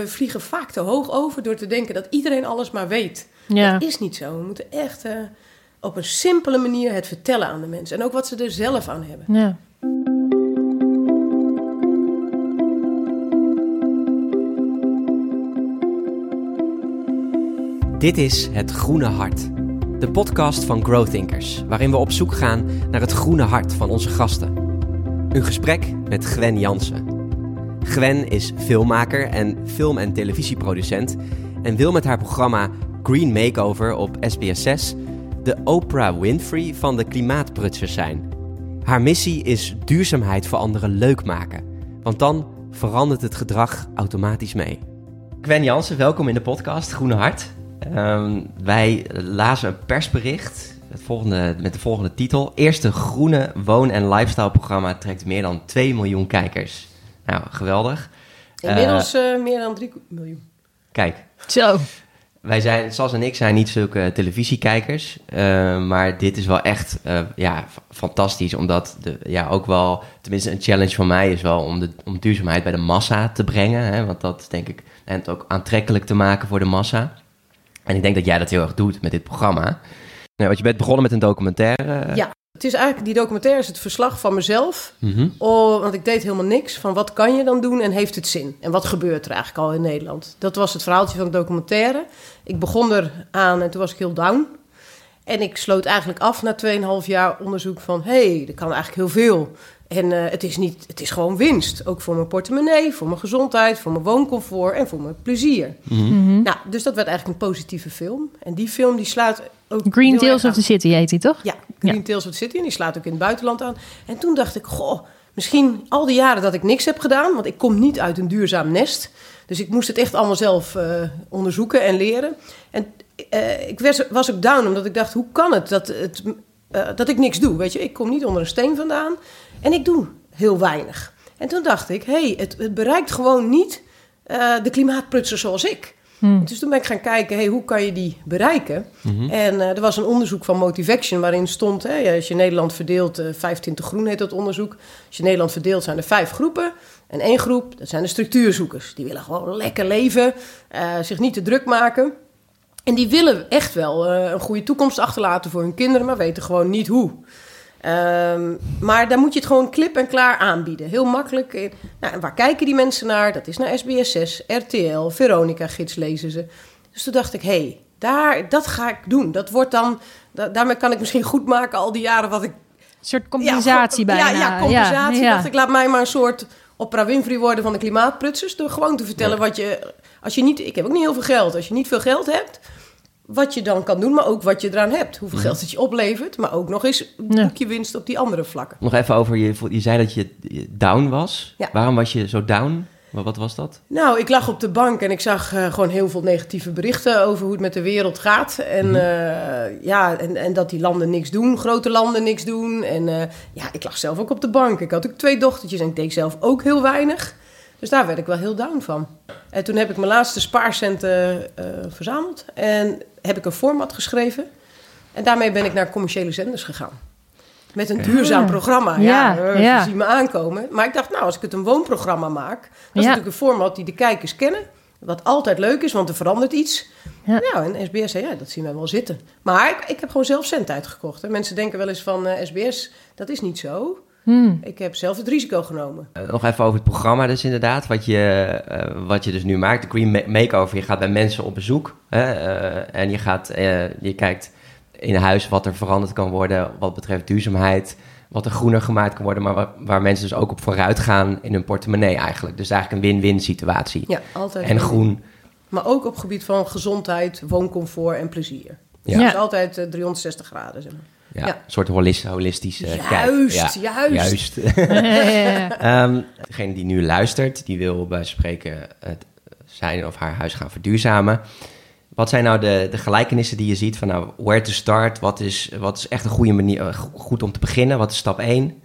we vliegen vaak te hoog over door te denken dat iedereen alles maar weet. Ja. Dat is niet zo. We moeten echt eh, op een simpele manier het vertellen aan de mensen. En ook wat ze er zelf aan hebben. Ja. Dit is Het Groene Hart. De podcast van Growthinkers, waarin we op zoek gaan naar het groene hart van onze gasten. Een gesprek met Gwen Jansen. Gwen is filmmaker en film- en televisieproducent en wil met haar programma Green Makeover op SBS6 de Oprah Winfrey van de klimaatprutsers zijn. Haar missie is duurzaamheid voor anderen leuk maken, want dan verandert het gedrag automatisch mee. Gwen Jansen, welkom in de podcast Groene Hart. Ehm, wij lazen een persbericht het volgende, met de volgende titel. Eerste groene woon- en lifestyle programma trekt meer dan 2 miljoen kijkers. Nou, geweldig. Inmiddels eh, meer dan 3 miljoen. Kijk, Zo. wij zijn, Sas en ik zijn niet zulke televisiekijkers. eh, maar dit is wel echt eh, ja, fantastisch. Omdat de, ja, ook wel, tenminste een challenge van mij is wel om, de, om duurzaamheid bij de massa te brengen. Hè, want dat denk ik, en het ook aantrekkelijk te maken voor de massa. En ik denk dat jij dat heel erg doet met dit programma. Nou, want je bent begonnen met een documentaire. Ja, het is eigenlijk, die documentaire is het verslag van mezelf. Mhm. Oh, want ik deed helemaal niks van wat kan je dan doen en heeft het zin? En wat gebeurt er eigenlijk al in Nederland? Dat was het verhaaltje van de documentaire. Ik begon er aan en toen was ik heel down. En ik sloot eigenlijk af na 2,5 jaar onderzoek van... hé, hey, er kan eigenlijk heel veel. En eh, het, is niet, het is gewoon winst. Ook voor mijn portemonnee, voor mijn gezondheid, voor mijn wooncomfort en voor mijn plezier. Mhm. Nou, dus dat werd eigenlijk een positieve film. En die film die slaat ook... Green Tales of the City heet die, toch? ja, Green Tales of the City. En die slaat ook in het buitenland aan. En toen dacht ik, goh, misschien al die jaren dat ik niks heb gedaan... want ik kom niet uit een duurzaam nest. Dus ik moest het echt allemaal zelf eh, onderzoeken en leren. En eh, ik was, was ook down, omdat ik dacht, hoe kan het dat, het eh, dat ik niks doe? Weet je, ik kom niet onder een steen vandaan en ik doe heel weinig. En toen dacht ik, hé, hey, het, het bereikt gewoon niet de klimaatprutser zoals ik... Hm. Dus toen ben ik gaan kijken, hey, hoe kan je die bereiken? En eh, er was een onderzoek van Motivaction waarin stond... Hè, als je Nederland verdeelt, eh 25 groen heet dat onderzoek... als je Nederland verdeelt zijn er vijf groepen... en één groep, dat zijn de structuurzoekers. Die willen gewoon lekker leven, eh, zich niet te druk maken... En die willen echt wel eh, een goede toekomst achterlaten voor hun kinderen... maar weten gewoon niet hoe. Ehm, maar daar moet je het gewoon klip en klaar aanbieden. Heel makkelijk. Eh, Nou, en waar kijken die mensen naar? Dat is naar SBS6, RTL, Veronica Gids lezen ze. Dus toen dacht ik, hé, hey, daar, dat ga ik doen. Dat wordt dan, da- daarmee kan ik misschien goed maken al die jaren wat ik... Een soort compensatie ja, bijna. Ja, ja, compensatie. Ja, dacht ik, laat mij maar een soort Oprah Winfrey worden van de klimaatprutsers. Door gewoon te vertellen wat je... Als je niet, ik heb ook niet heel veel geld. Als je niet veel geld hebt, wat je dan kan doen, maar ook wat je eraan hebt. Hoeveel geld het je oplevert, maar ook nog eens boek je winst op die andere vlakken. Nog even over, je, je zei dat je down was. Ja. Waarom was je zo down? Wat, wat was dat? Nou, ik lag op de bank en ik zag eh, gewoon heel veel negatieve berichten over hoe het met de wereld gaat. En, eh, ja, en, en dat die landen niks doen, grote landen niks doen. En eh, ja, ik lag zelf ook op de bank. Ik had ook twee dochtertjes en ik deed zelf ook heel weinig. Dus daar werd ik wel heel down van. En toen heb ik mijn laatste spaarcenten eh, verzameld en heb ik een format geschreven. En daarmee ben ik naar commerciële zenders gegaan. Met een duurzaam programma. Ja, Ja, eh, ja. zien me aankomen. Maar ik dacht, nou, als ik het een woonprogramma maak... dat is Ja. natuurlijk een format die de kijkers kennen. Wat altijd leuk is, want er verandert iets. Ja. Nou, en SBS zei, ja, dat zien wij wel zitten. Maar ik, ik heb gewoon zelf cent uitgekocht. Hè. Mensen denken wel eens van eh, SBS, dat is niet zo. Hmm. Ik heb zelf het risico genomen. Eh, nog even over het programma dus inderdaad, wat je, eh, wat je dus nu maakt. De Green Ma- Makeover, je gaat bij mensen op bezoek. Hè, eh, en je, gaat, eh, je kijkt in huis wat er veranderd kan worden wat betreft duurzaamheid. Wat er groener gemaakt kan worden, maar waar, waar mensen dus ook op vooruit gaan in hun portemonnee eigenlijk. Dus eigenlijk een win-win situatie. Ja, altijd. En groen, Maar ook op gebied van gezondheid, wooncomfort en plezier. Ja. Dus altijd eh, 360 graden, zeg maar. Ja, Ja. een soort holis, holistische kijk. Juist, Ja, juist. juist. Ehm, degene die nu luistert, die wil bij spreken het zijn of haar huis gaan verduurzamen. Wat zijn nou de, de gelijkenissen die je ziet van nou, where to start? Wat is, wat is echt een goede manier, eh, go- goed om te beginnen? Wat is stap 1?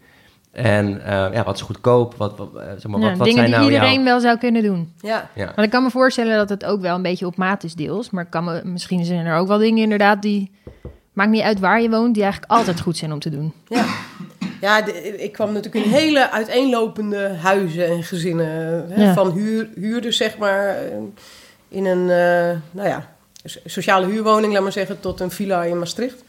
En eh, ja, wat is goedkoop? Wat, wat, eh, zeg maar, Ja, wat, wat dingen zijn die nou iedereen jouw... wel zou kunnen doen. Ja, Ja. Want ik kan me voorstellen dat het ook wel een beetje op maat is deels. Maar kan me, misschien zijn er ook wel dingen inderdaad die... Maakt niet uit waar je woont, die eigenlijk altijd goed zijn om te doen. ja. Ja, de- ik kwam natuurlijk in hele uiteenlopende huizen en gezinnen. Hè, Ja. Van huur, huurders, zeg maar, eh, in een, eh, nou ja, so- sociale huurwoning, laat maar zeggen, tot een villa in Maastricht.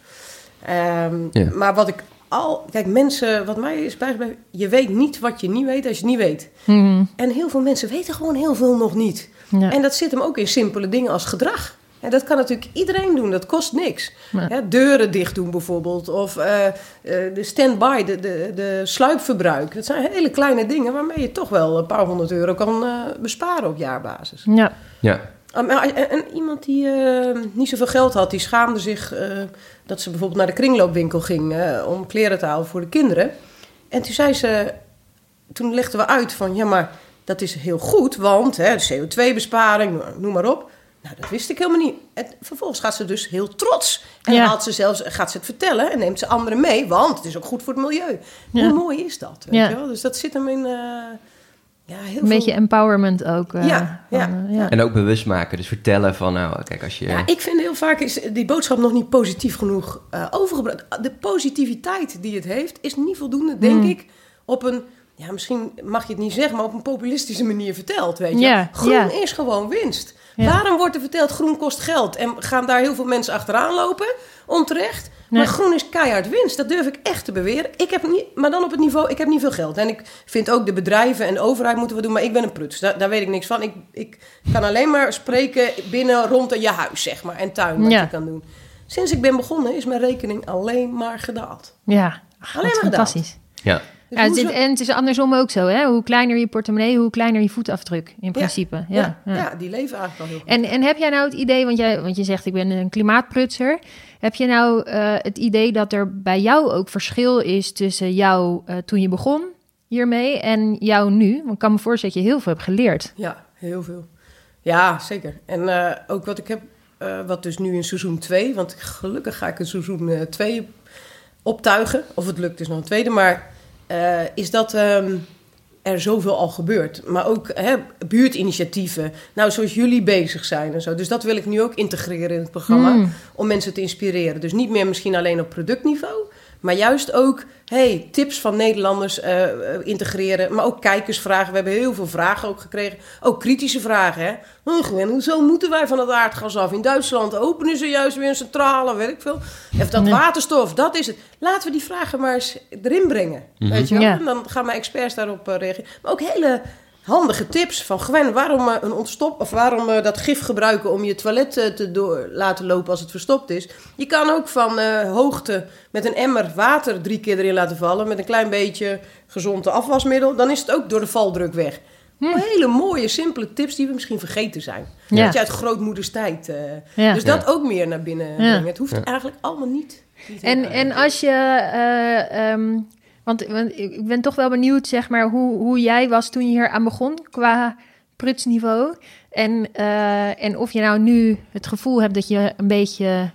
Ehm, Ja. Maar wat ik al, kijk, mensen, wat mij is bijgebleven, je weet niet wat je niet weet als je het niet weet. Mhm. En heel veel mensen weten gewoon heel veel nog niet. Ja. En dat zit hem ook in simpele dingen als gedrag. En dat kan natuurlijk iedereen doen, dat kost niks. Ja. Deuren dicht doen bijvoorbeeld, of eh, eh, de stand-by, de, de, de sluipverbruik. Dat zijn hele kleine dingen waarmee je toch wel een paar honderd euro kan eh, besparen op jaarbasis. Ja. Ja. Ah, En, en iemand die eh, niet zoveel geld had, die schaamde zich eh, dat ze bijvoorbeeld naar de kringloopwinkel ging eh, om kleren te halen voor de kinderen. En toen zei ze, toen legden we uit van ja, maar dat is heel goed, want hè, de CO2-besparing, noem maar op. Nou, dat wist ik helemaal niet. En vervolgens gaat ze dus heel trots. En Ja. dan haalt ze zelfs, gaat ze het vertellen en neemt ze anderen mee, want het is ook goed voor het milieu. Ja. Hoe mooi is dat? Weet Ja. je wel? Dus dat zit hem in eh, ja, heel Een beetje veel... empowerment ook. eh, Ja, van, ja, eh, ja. En ook bewust maken. Dus vertellen van, nou, kijk, als je... Ja, ik vind heel vaak is die boodschap nog niet positief genoeg eh, overgebracht. De positiviteit die het heeft, is niet voldoende, denk Hmm. ik, op een, ja, misschien mag je het niet zeggen, maar op een populistische manier verteld, weet je. Ja, groen ja. is gewoon winst. Ja. Waarom wordt er verteld groen kost geld en gaan daar heel veel mensen achteraan lopen, onterecht? Maar groen is keihard winst, dat durf ik echt te beweren. Ik heb niet, maar dan op het niveau, ik heb niet veel geld. En ik vind ook de bedrijven en de overheid moeten we doen, maar ik ben een pruts. Daar, daar weet ik niks van. Ik, ik kan alleen maar spreken binnen rond je huis, zeg maar, en tuin wat Ja. je kan doen. Sinds ik ben begonnen is mijn rekening alleen maar gedaald. Ja, Ach, Alleen wat maar gedaald. fantastisch. Ja. Dus Ja, het hoezo- is, en het is andersom ook zo, hè? Hoe kleiner je portemonnee, hoe kleiner je voetafdruk in principe. Ja, ja, ja. ja, die leven eigenlijk al heel goed. En, en heb jij nou het idee, want, jij, want je zegt ik ben een klimaatprutser. Heb je nou eh, het idee dat er bij jou ook verschil is tussen jou eh, toen je begon hiermee en jou nu? Want ik kan me voorstellen dat je heel veel hebt geleerd. Ja, heel veel. Ja, zeker. En eh, ook wat ik heb, wat dus nu in seizoen 2, want gelukkig ga ik in seizoen 2 optuigen. Of het lukt dus nog een tweede, maar eh, is dat ehm, er zoveel al gebeurt. Maar ook hè, buurtinitiatieven, nou zoals jullie bezig zijn en zo. Dus dat wil ik nu ook integreren in het programma, Mm. om mensen te inspireren. Dus niet meer misschien alleen op productniveau, maar juist ook hey, tips van Nederlanders eh, eh, integreren. Maar ook kijkersvragen. We hebben heel veel vragen ook gekregen. Ook kritische vragen. Hè? Oh, Gwen, hoezo moeten wij van het aardgas af? In Duitsland openen ze juist weer een centrale, weet ik veel. Of dat waterstof, dat is het. Laten we die vragen maar eens erin brengen. Weet je wel? Ja. En dan gaan mijn experts daarop eh, reageren. Maar ook hele handige tips van Gwen, waarom eh, een ontstop of waarom eh, dat gif gebruiken om je toilet eh, te door, laten lopen als het verstopt is. Je kan ook van eh, hoogte met een emmer water drie keer erin laten vallen met een klein beetje gezond afwasmiddel. Dan is het ook door de valdruk weg. Maar Hele mooie, simpele tips die we misschien vergeten zijn. Ja. Dat je uit grootmoeders tijd. eh, Ja. Dus dat ook meer naar binnen Ja. brengen. Het hoeft eigenlijk allemaal niet. niet En, en als je. eh, ehm, want, want ik ben toch wel benieuwd, zeg maar, hoe, hoe jij was toen je hier aan begon qua prutsniveau. En, eh, en of je nou nu het gevoel hebt dat je een beetje,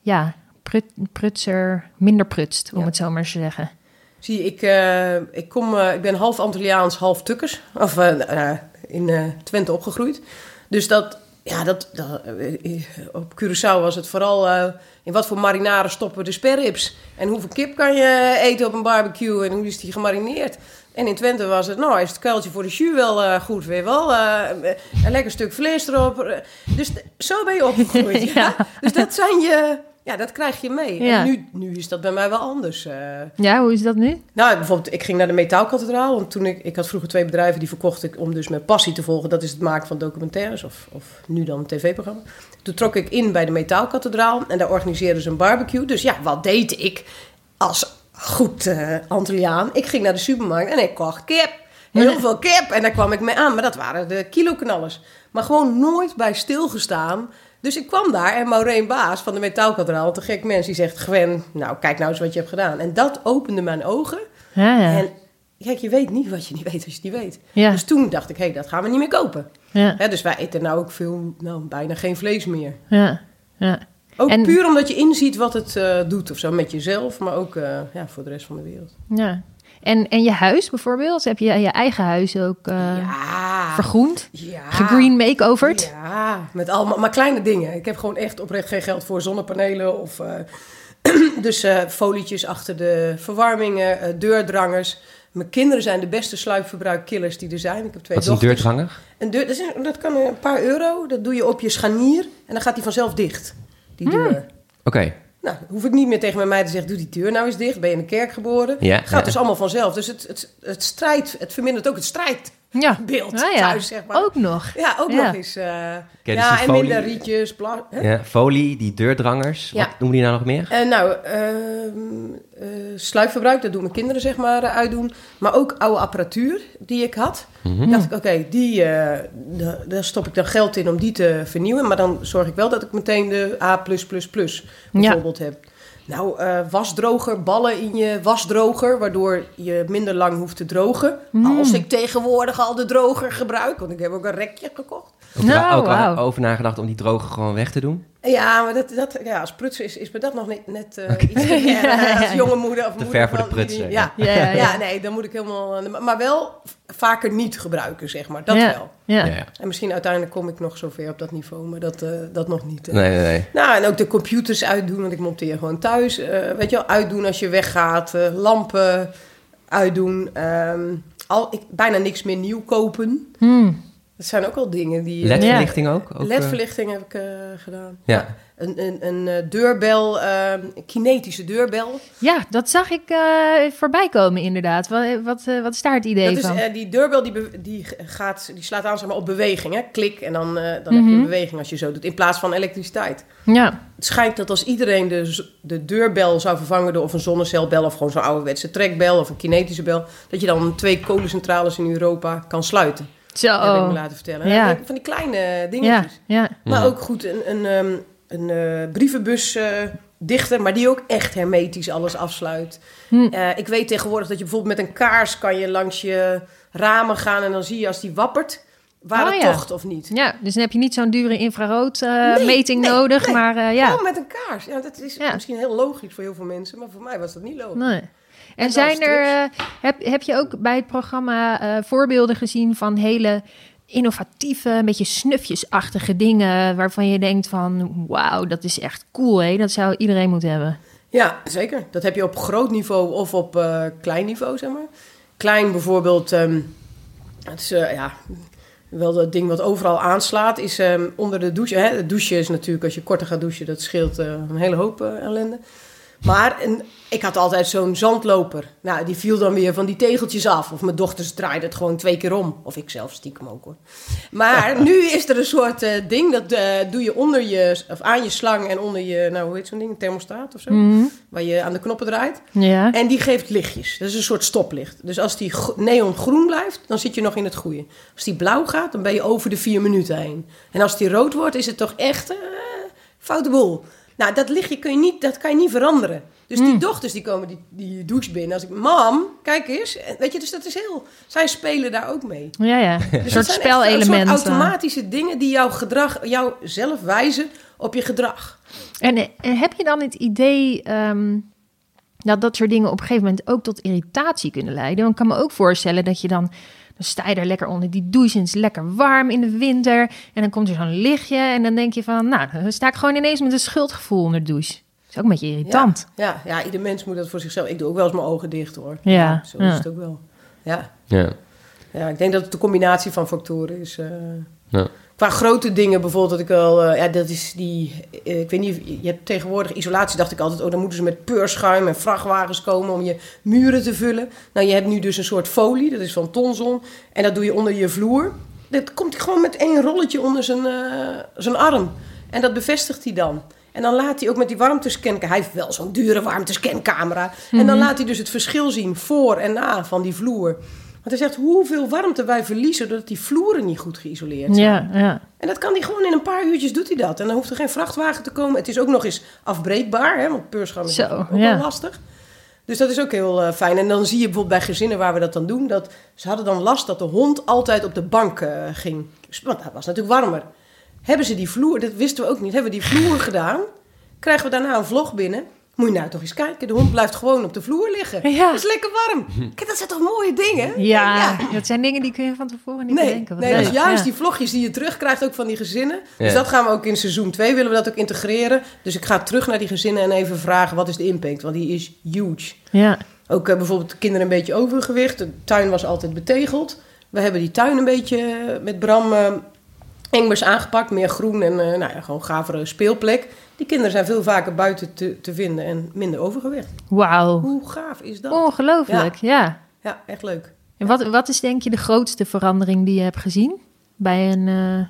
ja, prut, prutser, minder prutst, om Ja. het zo maar te zeggen. Zie, ik, eh, ik, kom, eh, ik ben half Antilliaans, half Tukkers. Of eh, in Twente opgegroeid. Dus dat, ja, dat, dat, eh, op Curaçao was het vooral eh, in wat voor marinade stoppen de sperrips. En hoeveel kip kan je eten op een barbecue en hoe is die gemarineerd. En in Twente was het, nou, is het kuiltje voor de jus wel eh, goed, weer wel. een lekker stuk vlees erop. Dus zo ben je opgegroeid. ja. Ja. Dus dat zijn je, ja, dat krijg je mee. Ja. En nu, nu is dat bij mij wel anders. eh. Ja, hoe is dat nu? Nou, bijvoorbeeld, ik ging naar de Metaalkathedraal. Want toen ik, ik had vroeger twee bedrijven die verkocht ik om dus mijn passie te volgen. Dat is het maken van documentaires of, of nu dan een tv-programma. Toen trok ik in bij de Metaalkathedraal en daar organiseerden ze een barbecue. Dus ja, wat deed ik als goed Antilliaan? Ik ging naar de supermarkt en ik kocht kip. Heel veel kip. En daar kwam ik mee aan. Maar dat waren de kiloknallers. Maar gewoon nooit bij stilgestaan. Dus ik kwam daar en Maureen Baas van de Metaalkathedraal, een gek mens, die zegt... Gwen, nou kijk nou eens wat je hebt gedaan. En dat opende mijn ogen. Ja, ja. En kijk, je weet niet wat je niet weet als je het niet weet. Ja. Dus toen dacht ik, hé, dat gaan we niet meer kopen. ja, Hè, dus wij eten nou ook veel, nou, bijna geen vlees meer. ja, ja. Ook En- puur omdat je inziet wat het eh, doet of zo met jezelf, maar ook eh, ja, voor de rest van de wereld. ja. En, en je huis bijvoorbeeld? Heb je je eigen huis ook eh, ja. vergroend? Ja. Gegreen makeoverd? Ja, met allemaal maar kleine dingen. Ik heb gewoon echt oprecht geen geld voor zonnepanelen of eh, dus eh, folietjes achter de verwarmingen, deurdrangers. Mijn kinderen zijn de beste sluipverbruikkillers die er zijn. Ik heb twee Wat is een dochters. deurdranger? Een deur, dat, is dat kan een paar euro. Dat doe je op je scharnier en dan gaat die vanzelf dicht, die Hmm. deur. Oké. Nou, hoef ik niet meer tegen mijn meid te zeggen, doe die deur nou eens dicht. Ben je in de kerk geboren? Ja, Gaat ja. dus allemaal vanzelf. Dus het, het, het strijd, het vermindert ook het strijdbeeld Ja. Ah, ja. thuis, zeg maar. Ook nog. Ja, ook Ja. nog eens. eh, dus ja, en folie- minder rietjes. Hè? Ja, folie, die deurdrangers. Ja. Wat noemen die nou nog meer? En nou, ehm eh, sluipverbruik, dat doen mijn kinderen zeg maar uitdoen. Maar ook oude apparatuur die ik had. Mhm. dacht ik, oké, die, eh, da- daar stop ik dan geld in om die te vernieuwen. Maar dan zorg ik wel dat ik meteen de A++ bijvoorbeeld heb. Nou, eh, wasdroger, ballen in je wasdroger, waardoor je minder lang hoeft te drogen. Mm. Als ik tegenwoordig al de droger gebruik, want ik heb ook een rekje gekocht. Ook, daar- Nou, ook al wauw. over nagedacht om die droger gewoon weg te doen? Ja, maar dat, dat, ja, als prutser is, is me dat nog net, net eh, iets te Ja, ver. ja, ja. Als jonge moeder of Te moeder ver voor de van- prutser, Ja. Ja, ja, ja. Ja, nee, dan moet ik helemaal... Maar wel vaker niet gebruiken, zeg maar. Dat ja. wel. Ja. En misschien uiteindelijk kom ik nog zover op dat niveau, maar dat, eh, dat nog niet. Nee, nee, nee. Nou, en ook de computers uitdoen, want ik monteer gewoon thuis. Eh, weet je wel, uitdoen als je weggaat. lampen uitdoen. ehm, al, ik, bijna niks meer nieuw kopen. Hmm. Dat zijn ook al dingen die... LED-verlichting ook? ook eh, LED-verlichting heb ik eh, gedaan. Ja. Een, een, een eh, deurbel, eh, een kinetische deurbel. Ja, dat zag ik eh, voorbij komen inderdaad. Wat, wat, wat is daar het idee Dat is, van? eh, die deurbel die, die, gaat, die slaat aan zeg maar, op beweging. Hè? Klik en dan, eh, dan heb je Mhm. een beweging als je zo doet. In plaats van elektriciteit. ja. Het schijnt dat als iedereen de, de deurbel zou vervangen door of een zonnecelbel of gewoon zo'n ouderwetse trekbel of een kinetische bel, dat je dan twee kolencentrales in Europa kan sluiten. Zo. Heb ik me laten vertellen. Ja. Van die kleine dingetjes. ja. Maar Ja. ook goed, een, een, ehm, een eh, brievenbus eh, dichter, maar die ook echt hermetisch alles afsluit. Hm. Eh, ik weet tegenwoordig dat je bijvoorbeeld met een kaars kan je langs je ramen gaan en dan zie je als die wappert waar Oh, het ja. tocht of niet. Ja, dus dan heb je niet zo'n dure infrarood Nee, meting nee, nodig, nee. maar eh, ja. Gewoon met een kaars. Ja, dat is Ja. misschien heel logisch voor heel veel mensen, maar voor mij was dat niet logisch. Nee. En zijn er, eh, heb, heb je ook bij het programma eh, voorbeelden gezien van hele innovatieve, een beetje snufjesachtige dingen waarvan je denkt van wauw, dat is echt cool hè, dat zou iedereen moeten hebben. Ja, zeker. Dat heb je op groot niveau of op eh, klein niveau, zeg maar. Klein bijvoorbeeld, ehm, het is ja, wel dat ding wat overal aanslaat, is ehm, onder de douche. Hè? Het douchen is natuurlijk, als je korter gaat douchen, dat scheelt een hele hoop ellende. Maar ik had altijd zo'n zandloper. Nou, die viel dan weer van die tegeltjes af. Of mijn dochters draaiden het gewoon twee keer om. Of ik zelf stiekem ook hoor. Maar nu is er een soort eh, ding, dat eh, doe je onder je, of aan je slang en onder je, nou hoe heet zo'n ding, een thermostaat of zo. Mhm. Waar je aan de knoppen draait. Ja. En die geeft lichtjes. Dat is een soort stoplicht. Dus als die gro- neongroen blijft, dan zit je nog in het goede. Als die blauw gaat, dan ben je over de vier minuten heen. En als die rood wordt, is het toch echt eh foute boel. Nou, dat lichtje kun je niet, dat kan je niet veranderen. Dus die dochters die komen die, die douche binnen. Als ik, mam, kijk eens. En Weet je, dus dat is heel... Zij spelen daar ook mee. Ja, ja. Een Dus soort Een spelelementen. soort automatische dingen die jouw gedrag, jou zelf wijzen op je gedrag. En, en heb je dan het idee ehm, dat dat soort dingen op een gegeven moment ook tot irritatie kunnen leiden? Want ik kan me ook voorstellen dat je dan, dan sta je daar lekker onder die douche en het is lekker warm in de winter. En dan komt er zo'n lichtje en dan denk je van, nou, dan sta ik gewoon ineens met een schuldgevoel onder de douche. Dat is ook een beetje irritant. Ja, ja, ieder mens moet dat voor zichzelf. Ik doe ook wel eens mijn ogen dicht hoor. Ja, zo ja. is het ook wel. Ja. Ja. ja, ik denk dat het de combinatie van factoren is. eh. Ja. Qua grote dingen bijvoorbeeld, dat ik wel, eh, ja, dat is die, eh, ik weet niet, je hebt tegenwoordig isolatie, dacht ik altijd, oh, dan moeten ze met peurschuim en vrachtwagens komen om je muren te vullen. Nou, je hebt nu dus een soort folie, dat is van tonzon, en dat doe je onder je vloer. Dat komt gewoon met één rolletje onder zijn, eh, zijn arm. En dat bevestigt hij dan. En dan laat hij ook met die warmtescan, hij heeft wel zo'n dure warmtescancamera. En dan laat hij dus het verschil zien voor en na van die vloer. Want hij zegt hoeveel warmte wij verliezen doordat die vloeren niet goed geïsoleerd zijn. Ja, ja. En dat kan hij gewoon in een paar uurtjes doet hij dat. En dan hoeft er geen vrachtwagen te komen. Het is ook nog eens afbreekbaar, hè, want peurschuim is Zo, ook ja. wel lastig. Dus dat is ook heel eh, fijn. En dan zie je bijvoorbeeld bij gezinnen waar we dat dan doen, dat ze hadden dan last dat de hond altijd op de bank eh, ging. Want dat was natuurlijk warmer. Hebben ze die vloer, dat wisten we ook niet, hebben we die vloer gedaan, krijgen we daarna een vlog binnen Moet je nou toch eens kijken. De hond blijft gewoon op de vloer liggen. Ja. Het is lekker warm. Kijk, dat zijn toch mooie dingen? Ja, dat zijn dingen die kun je van tevoren niet Nee, bedenken. Wat nee dat is leuk. juist Ja. die vlogjes die je terugkrijgt ook van die gezinnen. Dus dat gaan we ook in seizoen 2 willen we dat ook integreren. Dus ik ga terug naar die gezinnen en even vragen wat is de impact. Want die is huge. Ja, Ook eh, bijvoorbeeld kinderen een beetje overgewicht. De tuin was altijd betegeld. We hebben die tuin een beetje eh, met Bram eh, Engbers aangepakt. Meer groen en eh, nou ja, gewoon gavere speelplek. Die kinderen zijn veel vaker buiten te, te vinden en minder overgewicht. wauw. Hoe gaaf is dat? Ongelooflijk, ja. Ja, echt leuk. En wat, wat is denk je de grootste verandering die je hebt gezien bij een eh,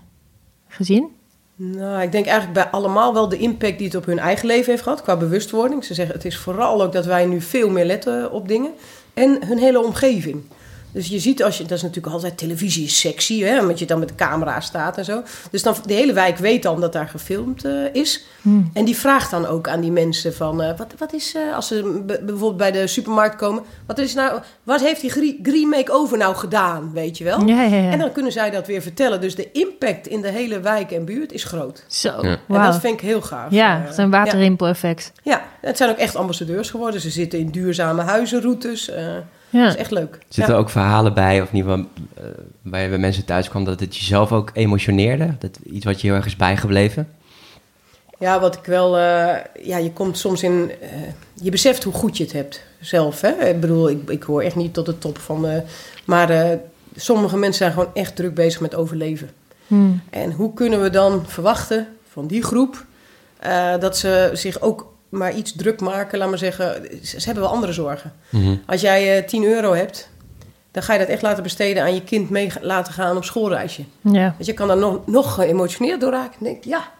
gezin? Nou, ik denk eigenlijk bij allemaal wel de impact die het op hun eigen leven heeft gehad, qua bewustwording. Ze zeggen het is vooral ook dat wij nu veel meer letten op dingen. En hun hele omgeving. Dus je ziet als je, dat is natuurlijk altijd televisie is sexy, hè, omdat je dan met de camera staat en zo. Dus dan de hele wijk weet dan dat daar gefilmd eh, is. Hmm. En die vraagt dan ook aan die mensen van, eh, wat, wat is, eh, als ze bijvoorbeeld bij de supermarkt komen, wat is nou, wat heeft die gre- green make-over nou gedaan, weet je wel? Ja, ja, ja. En dan kunnen zij dat weer vertellen. Dus de impact in de hele wijk en buurt is groot. Zo, Ja. En dat vind ik heel gaaf. Ja, het is een waterrimpel-effect. Ja, ja, het zijn ook echt ambassadeurs geworden. Ze zitten in duurzame huizenroutes. Ja. Dat is echt leuk. Zitten ja. er ook verhalen bij, of geval eh, waar je bij mensen thuis kwam, dat het jezelf ook emotioneerde? Dat iets wat je heel erg is bijgebleven? ja, wat ik wel... eh, ja, je komt soms in... eh, je beseft hoe goed je het hebt zelf. Hè? Ik bedoel, ik, ik hoor echt niet tot de top van... maar eh, sommige mensen zijn gewoon echt druk bezig met overleven. Hmm. En hoe kunnen we dan verwachten van die groep... eh, dat ze zich ook maar iets druk maken, laat maar zeggen. Ze, ze hebben wel andere zorgen. Mhm. Als jij eh 10 euro hebt, dan ga je dat echt laten besteden aan je kind mee laten gaan op schoolreisje. Ja. Want je kan daar nog, nog geëmotioneerd door raken. En denk, ja,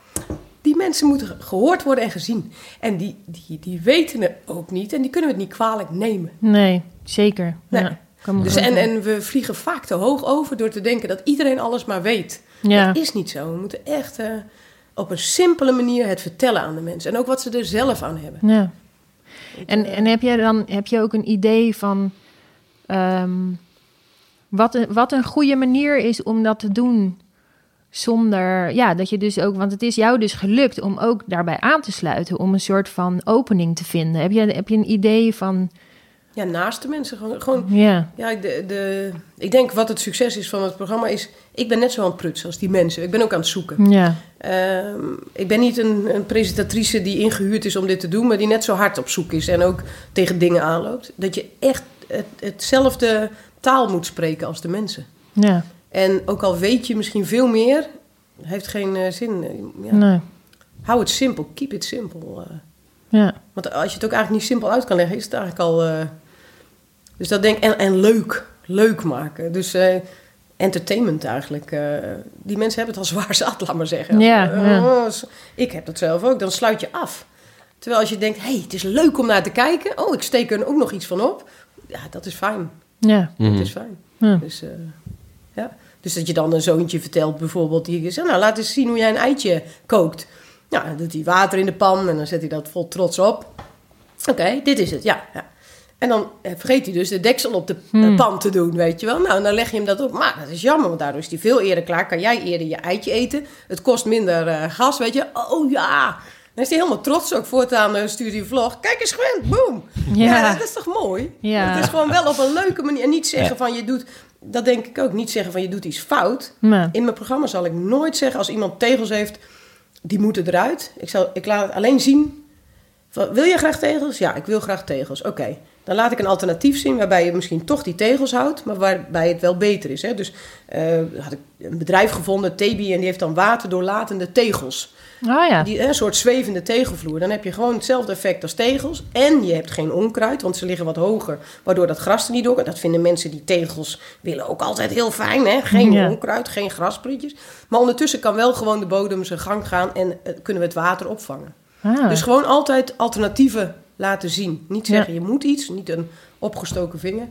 die mensen moeten gehoord worden en gezien. En die, die, die weten het ook niet en die kunnen we het niet kwalijk nemen. Nee, zeker. Nee. Ja, kan me Dus en, en we vliegen vaak te hoog over door te denken dat iedereen alles maar weet. ja. Dat is niet zo. We moeten echt eh, op een simpele manier het vertellen aan de mensen. En ook wat ze er zelf aan hebben. Ja. En, en heb jij dan heb je ook een idee van ehm, wat, een, wat een goede manier is om dat te doen zonder, ja, dat je dus ook, want het is jou dus gelukt om ook daarbij aan te sluiten, om een soort van opening te vinden. Heb je, heb je een idee van, Ja, naast de mensen. Gewoon, gewoon ja, Ja, de, de, ik denk wat het succes is van het programma is... Ik ben net zo aan het prutsen als die mensen. Ik ben ook aan het zoeken. ja, Ehm, ik ben niet een, een presentatrice die ingehuurd is om dit te doen... maar die net zo hard op zoek is en ook tegen dingen aanloopt. Dat je echt het, hetzelfde taal moet spreken als de mensen. ja, En ook al weet je misschien veel meer... heeft geen eh, zin. Ja. nee, Hou het simpel. Keep it simple. eh. ja, Want als je het ook eigenlijk niet simpel uit kan leggen, is het eigenlijk al. eh, dus dat denk ik. En, en leuk. Leuk maken. Dus eh, entertainment eigenlijk. eh, die mensen hebben het al zwaar zat, laat maar zeggen. Ja, Eh, ja. oh, ik heb dat zelf ook. Dan sluit je af. Terwijl als je denkt, hé, hey, het is leuk om naar te kijken. Oh, ik steek er ook nog iets van op. Ja, dat is fijn. ja, Mhm. Dat is fijn. ja. Dus, eh, ja. dus dat je dan een zoontje vertelt bijvoorbeeld. Die zegt, nou laat eens zien hoe jij een eitje kookt. Nou, dan doet hij water in de pan en dan zet hij dat vol trots op. Oké, dit is het, ja. ja. En dan eh, vergeet hij dus de deksel op de eh, Hmm. pan te doen, weet je wel. Nou, en dan leg je hem dat op. Maar dat is jammer, want daardoor is hij veel eerder klaar. Kan jij eerder je eitje eten. Het kost minder eh, gas, weet je. Oh ja. Dan is hij helemaal trots ook. Voortaan uh, stuurt hij een vlog. Kijk eens Gwen, boom. Ja. Ja. dat is toch mooi? Ja. Het is gewoon wel op een leuke manier. En niet zeggen van je doet... Dat denk ik ook. Niet zeggen van je doet iets fout. In mijn programma zal ik nooit zeggen als iemand tegels heeft, die moeten eruit. Ik, zal, ik laat het alleen zien. Van, wil je graag tegels? Ja, ik wil graag tegels. Oké. Dan laat ik een alternatief zien waarbij je misschien toch die tegels houdt, maar waarbij het wel beter is. Hè? Dus eh, had ik een bedrijf gevonden, Tebi, en die heeft dan waterdoorlatende tegels. Oh ja, Die, een soort zwevende tegelvloer. Dan heb je gewoon hetzelfde effect als tegels. En je hebt geen onkruid, want ze liggen wat hoger. Waardoor dat gras er niet door kan. Dat vinden mensen die tegels willen ook altijd heel fijn. Hè? Geen Ja. onkruid, geen grasprietjes. Maar ondertussen kan wel gewoon de bodem zijn gang gaan. En eh, kunnen we het water opvangen. ah. Dus gewoon altijd alternatieven laten zien. Niet Ja. zeggen je moet iets, niet een opgestoken vinger.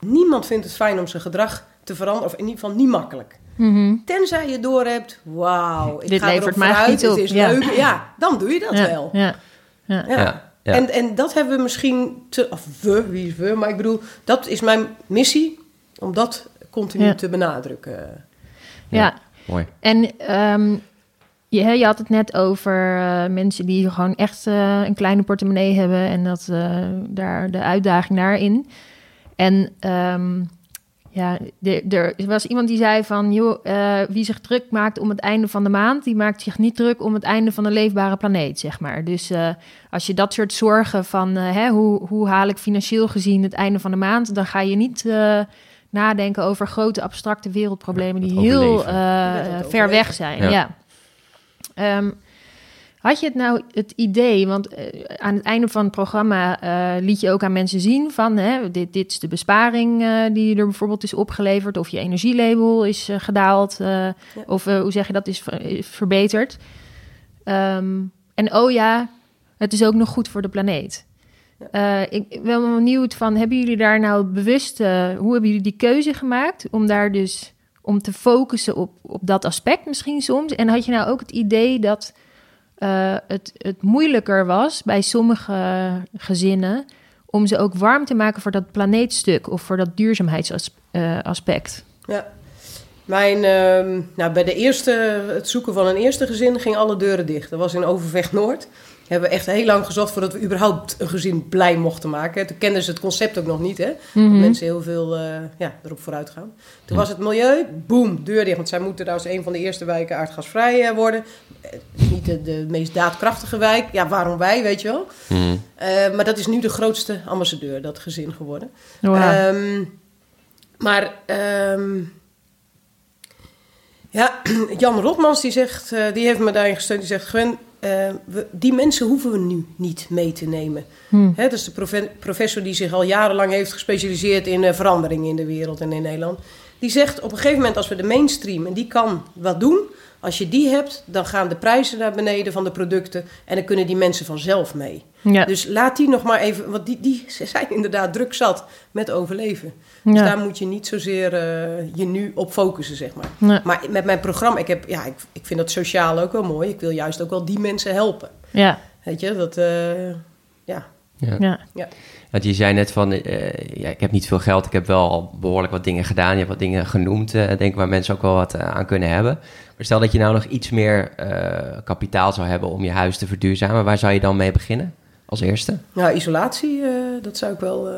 Niemand vindt het fijn om zijn gedrag te veranderen. Of in ieder geval niet makkelijk. Mhm. Tenzij je doorhebt, wauw, ik Dit ga levert erop vooruit, het is ja. leuk. Ja, dan doe je dat ja, wel. Ja, ja. Ja. Ja, ja. En, en dat hebben we misschien, te, of we, wie is we, maar ik bedoel, dat is mijn missie, om dat continu Ja. te benadrukken. ja. Mooi. En ehm, je, je had het net over eh, mensen die gewoon echt eh, een kleine portemonnee hebben en dat eh, daar de uitdaging daarin. En ehm, ja, er was iemand die zei van, joh, eh, wie zich druk maakt om het einde van de maand, die maakt zich niet druk om het einde van een leefbare planeet, zeg maar. Dus eh, als je dat soort zorgen van, hè, hoe, hoe haal ik financieel gezien het einde van de maand, dan ga je niet eh, nadenken over grote abstracte wereldproblemen die heel eh, ver weg zijn. Ja. Ja. Ehm, had je het nou het idee, want eh, aan het einde van het programma eh, liet je ook aan mensen zien van hè, dit, dit is de besparing eh, die er bijvoorbeeld is opgeleverd, of je energielabel is gedaald, of hoe zeg je dat is, ver- is verbeterd. Ehm, en oh ja, het is ook nog goed voor de planeet. Ik ben wel benieuwd van, hebben jullie daar nou bewust, hoe hebben jullie die keuze gemaakt om daar dus om te focussen op, op dat aspect misschien soms? En had je nou ook het idee dat eh, het, het moeilijker was bij sommige gezinnen om ze ook warm te maken voor dat planeetstuk of voor dat duurzaamheidsaspect? Ja. Mijn, ehm, nou, bij de eerste, het zoeken van een eerste gezin ging alle deuren dicht. Dat was in Overvecht Noord. Hebben we echt heel lang gezocht voordat we überhaupt een gezin blij mochten maken. Toen kenden ze het concept ook nog niet, hè. Dat mensen heel veel eh, ja, erop vooruit gaan. Toen was het milieu, boom, deur dicht. Want zij moeten daar als een van de eerste wijken aardgasvrij eh, worden. Eh, niet de, de meest daadkrachtige wijk. Ja, waarom wij, weet je wel. Mhm. Eh, maar dat is nu de grootste ambassadeur, dat gezin geworden. Wauw. Ehm, maar ehm, ja, Jan Rotmans die zegt, eh, die heeft me daarin gesteund. Die zegt, Gwen, eh, we, die mensen hoeven we nu niet mee te nemen. Hm. Hè, dat is de profe- professor die zich al jarenlang heeft gespecialiseerd in eh, veranderingen in de wereld en in Nederland. Die zegt op een gegeven moment als we de mainstream, en die kan wat doen. Als je die hebt, dan gaan de prijzen naar beneden van de producten. En dan kunnen die mensen vanzelf mee. ja. Dus laat die nog maar even, want die, die ze zijn inderdaad druk zat met overleven. Ja. Dus daar moet je niet zozeer eh, je nu op focussen, zeg maar. Nee. Maar met mijn programma, ik, heb, ja, ik, ik vind dat sociaal ook wel mooi. Ik wil juist ook wel die mensen helpen. ja, Weet je, dat, eh, ja. ja. Want je zei net van, eh, ja, ik heb niet veel geld, ik heb wel al behoorlijk wat dingen gedaan. Je hebt wat dingen genoemd, eh, denk ik, waar mensen ook wel wat aan kunnen hebben. Maar stel dat je nou nog iets meer eh, kapitaal zou hebben om je huis te verduurzamen. Waar zou je dan mee beginnen als eerste? Nou, isolatie, eh, dat zou ik wel eh,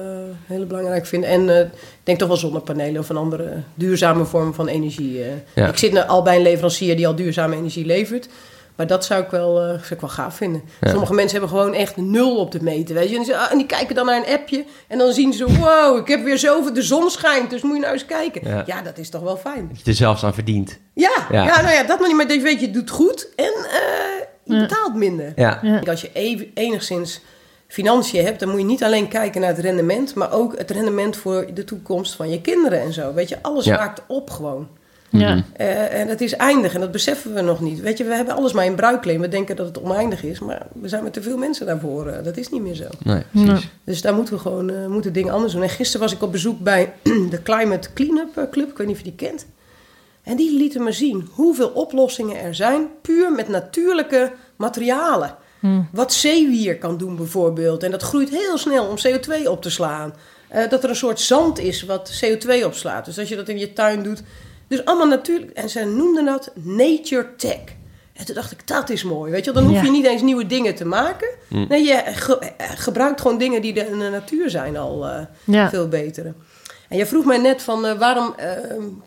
heel belangrijk vinden. En ik denk toch wel zonnepanelen of een andere duurzame vorm van energie. Ja. Ik zit nu al bij een leverancier die al duurzame energie levert. Maar dat zou ik wel, eh, zou ik wel gaaf vinden. Ja. Sommige mensen hebben gewoon echt nul op de meter, weet je. En, ze- ah, en die kijken dan naar een appje en dan zien ze... wow, ik heb weer zoveel, de zon schijnt, dus moet je nou eens kijken. Ja. Ja, dat is toch wel fijn. Dat je er zelfs aan verdient. Ja, Ja. ja. nou ja, dat nog niet. Maar dat je weet, je doet goed en eh, je Ja. betaalt minder. Ja, Ja. Als je even, enigszins financiën hebt, dan moet je niet alleen kijken naar het rendement, maar ook het rendement voor de toekomst van je kinderen en zo. Weet je, alles Ja. raakt op gewoon. Ja. Mhm. Eh, en dat is eindig en dat beseffen we nog niet. Weet je, we hebben alles maar in bruikleen. We denken dat het oneindig is, maar we zijn met te veel mensen daarvoor. eh, dat is niet meer zo. nee, precies. Dus daar moeten we gewoon eh, moeten dingen anders doen. En gisteren was ik op bezoek bij de Climate Cleanup Club. Ik weet niet of je die kent. En die lieten me zien hoeveel oplossingen er zijn, puur met natuurlijke materialen. Wat zeewier kan doen bijvoorbeeld. En dat groeit heel snel om CO2 op te slaan. Eh, dat er een soort zand is wat CO2 opslaat. Dus als je dat in je tuin doet. Dus allemaal natuurlijk. En zij noemden dat Nature Tech. En toen dacht ik, dat is mooi. Weet je, wel. dan hoef Ja. je niet eens nieuwe dingen te maken. Nee, je ge- eh, gebruikt gewoon dingen die er in de natuur zijn al eh, Ja. veel beter. En je vroeg mij net van eh, waarom eh,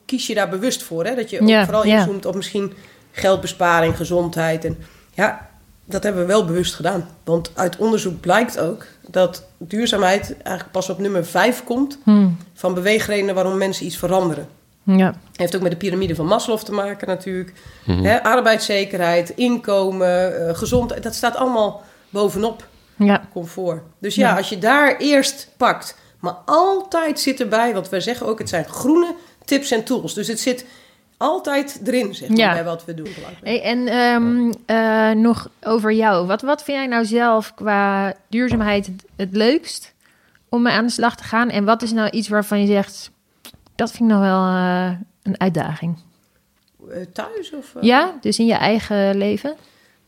kies je daar bewust voor? Hè? Dat je Ja, vooral ja. inzoomt op misschien geldbesparing, gezondheid. En ja, dat hebben we wel bewust gedaan. Want uit onderzoek blijkt ook dat duurzaamheid eigenlijk pas op nummer 5 komt Hm. van beweegredenen waarom mensen iets veranderen. Ja. Heeft ook met de piramide van Maslow te maken natuurlijk. Hè, arbeidszekerheid, inkomen, eh, gezondheid, dat staat allemaal bovenop ja. comfort. Dus ja, Ja. als je daar eerst pakt, maar altijd zit erbij, want wij zeggen ook, het zijn groene tips en tools. Dus het zit altijd erin, zeg maar, Ja. bij wat we doen. Hey, en ehm, eh, nog over jou. Wat, wat vind jij nou zelf qua duurzaamheid het, het leukst om mee aan de slag te gaan? En wat is nou iets waarvan je zegt, dat vind ik nog wel eh, een uitdaging? Eh, thuis of... eh, Ja, dus in je eigen leven?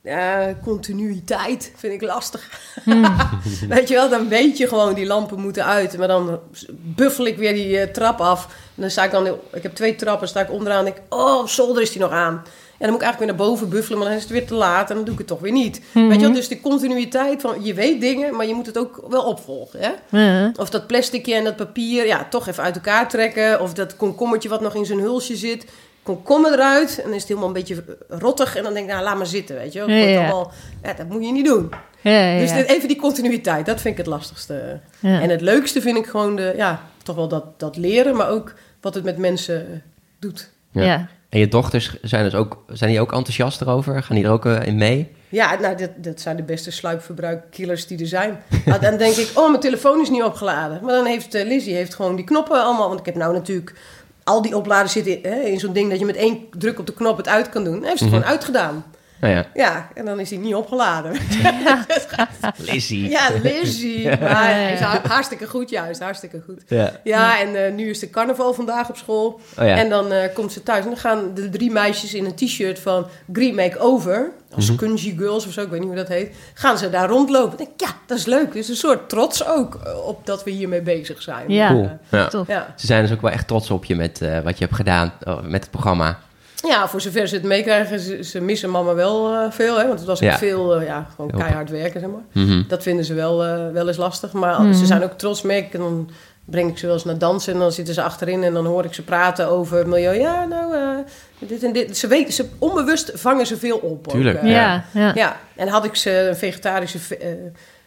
Ja, continuïteit vind ik lastig. weet je wel, dan weet je gewoon die lampen moeten uit. Maar dan buffel ik weer die trap af. En dan sta ik dan, ik heb twee trappen, sta ik onderaan en denk ik, oh, op zolder is die nog aan. En dan moet ik eigenlijk weer naar boven buffelen, maar dan is het weer te laat en dan doe ik het toch weer niet. Mhm. Weet je wel, dus de continuïteit van je weet dingen, maar je moet het ook wel opvolgen. Hè? Ja. Of dat plasticje en dat papier, ja, toch even uit elkaar trekken. Of dat komkommertje wat nog in zijn hulsje zit. Komkommer eruit en dan is het helemaal een beetje rottig. En dan denk ik, nou, laat maar zitten, weet je wel. Ja, ja. allemaal- ja, dat moet je niet doen. Ja, ja, Dus ja. dit- even die continuïteit, dat vind ik het lastigste. Ja. En het leukste vind ik gewoon de, ja, toch wel dat, dat leren, maar ook wat het met mensen doet. Ja. En je dochters zijn, dus ook, zijn die ook enthousiast erover? Gaan die er ook eh, in mee? Ja, nou, dat, dat zijn de beste sluipverbruikkillers die er zijn. Ah, dan denk ik, oh, mijn telefoon is niet opgeladen. Maar dan heeft eh, Lizzie heeft gewoon die knoppen allemaal. Want ik heb nou natuurlijk al die opladers zitten hè, in zo'n ding dat je met één druk op de knop het uit kan doen. Dan heeft ze het Mhm. gewoon uitgedaan. Nou ja, Ja, en dan is die niet opgeladen. Lizzie. ja, Lizzie. Maar Ja, hij is hartstikke goed juist, hartstikke goed. Ja. Ja, en eh, nu is de carnaval vandaag op school. Oh ja. En dan eh, komt ze thuis en dan gaan de drie meisjes in een t-shirt van Green Makeover, als. Kunji Girls of zo, ik weet niet hoe dat heet, gaan ze daar rondlopen. Ik denk, ja, dat is leuk. Het is een soort trots ook eh, op dat we hiermee bezig zijn. Ja. Cool. Ja. Tof. ja. Ze zijn dus ook wel echt trots op je met eh, wat je hebt gedaan met het programma. Ja, voor zover ze het meekrijgen, ze, ze missen mama wel eh, veel. Hè, want het was ook Ja. veel, eh, ja, gewoon keihard werken, zeg maar. Mhm. Dat vinden ze wel, eh, wel eens lastig. Maar Mhm. ze zijn ook trots, merk ik. En dan breng ik ze wel eens naar dansen. En dan zitten ze achterin. En dan hoor ik ze praten over milieu. Ja, nou, eh, dit en dit. Ze weten, ze, onbewust vangen ze veel op. ook, Tuurlijk. Ja, ja. ja. En had ik ze een vegetarische ve- eh,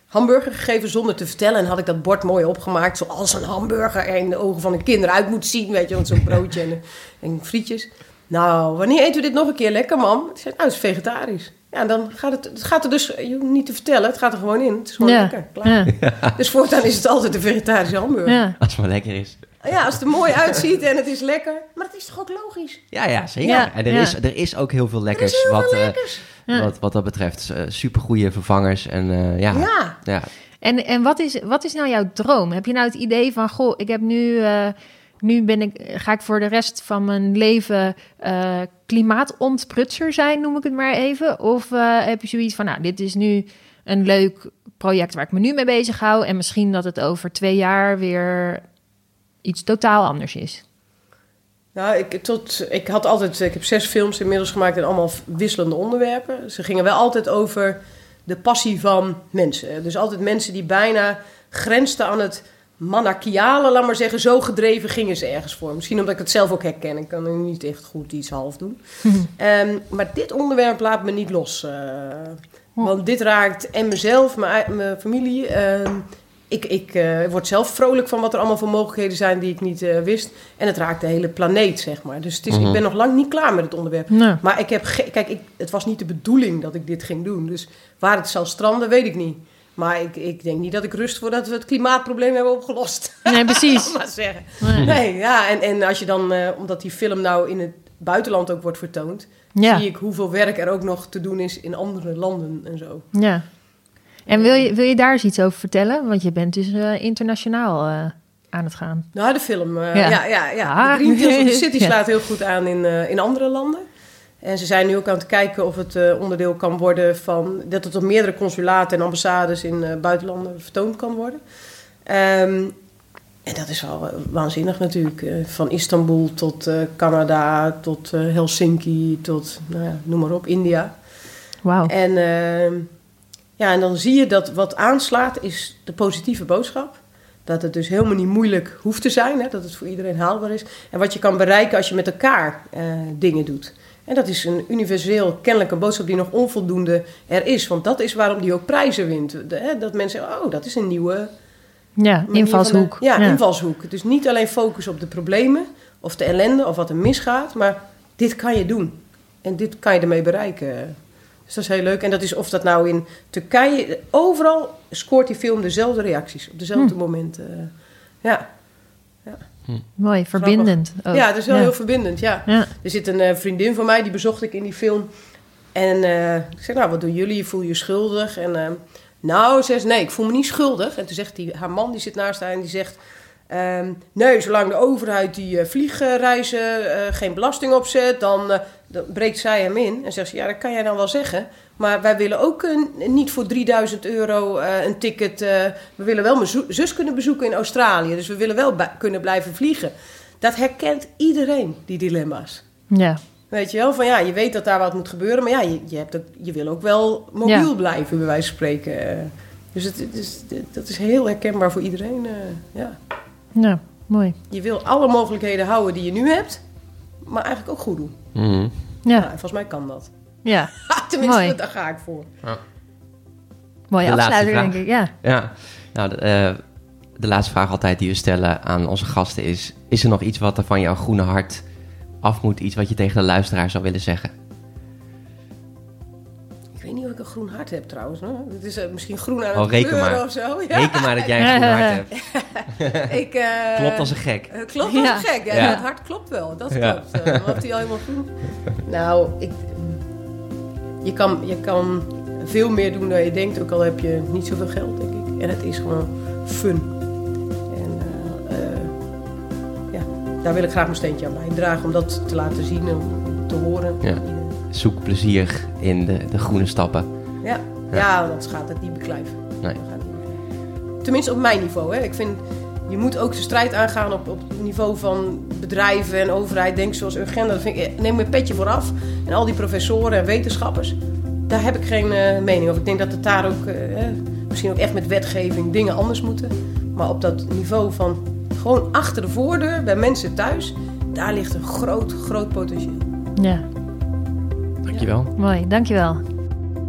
hamburger gegeven zonder te vertellen. En had ik dat bord mooi opgemaakt. Zoals een hamburger er in de ogen van een kind eruit moet zien. Weet je, want zo'n broodje en, en frietjes. Nou, wanneer eten we dit nog een keer lekker, mam? Ik zei, nou, het is vegetarisch. Ja, dan gaat het, het gaat er dus, je hoeft niet te vertellen, het gaat er gewoon in. Het is gewoon Ja. lekker, klaar. Ja. Dus voortaan is het altijd een vegetarische hamburger. Ja. Ja. Als het maar lekker is. als het er mooi uitziet en het is lekker. Maar het is toch ook logisch? Ja, ja, zeker. Ja, en er, ja. Is, er is ook heel veel Er lekkers is heel wat, veel eh, lekkers. Ja. wat, wat dat betreft. Uh, Super goede vervangers. En eh, ja, ja. Ja. En, en wat, is, wat is nou jouw droom? Heb je nou het idee van, goh, ik heb nu, eh, nu ben ik, ga ik voor de rest van mijn leven eh klimaatontprutser zijn, noem ik het maar even? Of eh, heb je zoiets van, nou, dit is nu een leuk project waar ik me nu mee bezig hou en misschien dat het over twee jaar weer iets totaal anders is? Nou, ik, tot, ik had altijd, ik heb zes films inmiddels gemaakt en allemaal wisselende onderwerpen. Ze gingen wel altijd over de passie van mensen. Dus altijd mensen die bijna grensden aan het monarchiale, laat maar zeggen. Zo gedreven gingen ze ergens voor. Misschien omdat ik het zelf ook herken. Ik kan nu niet echt goed iets half doen. Ehm, maar dit onderwerp laat me niet los. eh, want dit raakt en mezelf, mijn, mijn familie. ehm, ik ik eh, word zelf vrolijk van wat er allemaal voor mogelijkheden zijn die ik niet eh, wist. En het raakt de hele planeet, zeg maar. Dus het is, Mhm. ik ben nog lang niet klaar met het onderwerp. Maar ik heb kijk, ik, het was niet de bedoeling dat ik dit ging doen. Dus waar het zal stranden, weet ik niet. Maar ik, ik denk niet dat ik rust voordat we het klimaatprobleem hebben opgelost. nee, precies. maar zeggen. Nee. Nee, ja, en, en als je dan, eh, omdat die film nou in het buitenland ook wordt vertoond, Ja, zie ik hoeveel werk er ook nog te doen is in andere landen en zo. ja. En wil je, wil je daar eens iets over vertellen? Want je bent dus eh, internationaal eh, aan het gaan. Nou, de film, eh, Ja. ja, ja, ja. Ah. De Green Deal of the City Ja. slaat heel goed aan in, in andere landen. En ze zijn nu ook aan het kijken of het eh, onderdeel kan worden van... dat het op meerdere consulaten en ambassades in eh, buitenlanden vertoond kan worden. Ehm, en dat is wel eh, waanzinnig natuurlijk. van Istanbul tot Canada, tot Helsinki, tot, nou ja, noem maar op, India. Wauw. En, ehm, ja, en dan zie je dat wat aanslaat is de positieve boodschap. Dat het dus helemaal niet moeilijk hoeft te zijn. Hè? Dat het voor iedereen haalbaar is. En wat je kan bereiken als je met elkaar dingen doet. En dat is een universeel kennelijk een boodschap die nog onvoldoende er is. Want dat is waarom die ook prijzen wint. De, hè? Dat mensen zeggen, oh, dat is een nieuwe Ja, invalshoek. ja, invalshoek. Dus niet alleen focus op de problemen of de ellende of wat er misgaat. Maar dit kan je doen. En dit kan je ermee bereiken. Dus dat is heel leuk. En dat is of dat nou in Turkije... Overal scoort die film dezelfde reacties. Op dezelfde Hm. momenten. Ja. Mooi, verbindend. ook. ja, het is wel Ja. heel verbindend, ja. Ja. Er zit een eh, vriendin van mij, die bezocht ik in die film. En eh, ik zeg, nou, wat doen jullie? Voel je je schuldig? En eh, nou, ze zegt, nee, ik voel me niet schuldig. En toen zegt die, haar man, die zit naast haar en die zegt... ehm, nee, zolang de overheid die eh, vliegreizen eh, geen belasting opzet, dan, dan breekt zij hem in. En zegt ze, ja, dat kan jij dan wel zeggen. Maar wij willen ook niet voor 3000 euro eh, een ticket. eh, we willen wel mijn zus kunnen bezoeken in Australië. Dus we willen wel kunnen blijven vliegen. Dat herkent iedereen, die dilemma's. ja. Weet je wel, van ja, je weet dat daar wat moet gebeuren, maar ja, je, je, hebt ook, je wil ook wel mobiel Ja. blijven, bij wijze van spreken. Dus het, het is, dat is heel herkenbaar voor iedereen. eh, ja. Nou, mooi. Je wil alle mogelijkheden houden die je nu hebt, maar eigenlijk ook goed doen. Mhm. Ja. Ja, en volgens mij kan dat. Ja. Tenminste, Mooi. daar ga ik voor. Mooie De laatste afsluiter, vraag. denk ik. Ja. Ja, nou, de, eh, de laatste vraag altijd die we stellen aan onze gasten is... is er nog iets wat er van jouw groene hart af moet? Iets wat je tegen de luisteraar zou willen zeggen? Ik weet niet of ik een groen hart heb trouwens. Hoor. Het is eh, misschien groen aan Oh, het reken kleuren maar. of zo. Ja. Reken maar dat jij een groen hart hebt. Ik, eh, Klopt als een gek. Klopt als Ja. een gek. Ja, Ja. Het hart klopt wel. Dat Ja. klopt. Uh, Loopt hij al helemaal groen? Nou, ik, je, kan, je kan veel meer doen dan je denkt. Ook al heb je niet zoveel geld, denk ik. En het is gewoon fun. En eh, eh, ja, daar wil ik graag mijn steentje aan bijdragen. Om dat te laten zien en te horen. Ja. Zoek plezier in de, de groene stappen. Ja, ja. anders gaat het niet beklijven. Nee. Tenminste op mijn niveau. Hè. Ik vind, je moet ook de strijd aangaan op, op het niveau van bedrijven en overheid. Denk zoals Urgenda. Dat vind ik, neem mijn petje vooraf. En al die professoren en wetenschappers. Daar heb ik geen eh, mening over. Ik denk dat het daar ook, eh, hè, misschien ook echt met wetgeving dingen anders moeten. Maar op dat niveau van gewoon achter de voordeur, bij mensen thuis. Daar ligt een groot, groot potentieel. Ja, Dankjewel. mooi. Dankjewel.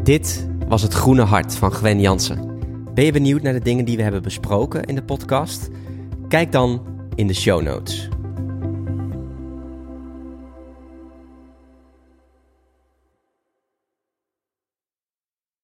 Dit was het Groene Hart van Gwen Jansen. Ben je benieuwd naar de dingen die we hebben besproken in de podcast? Kijk dan in de show notes.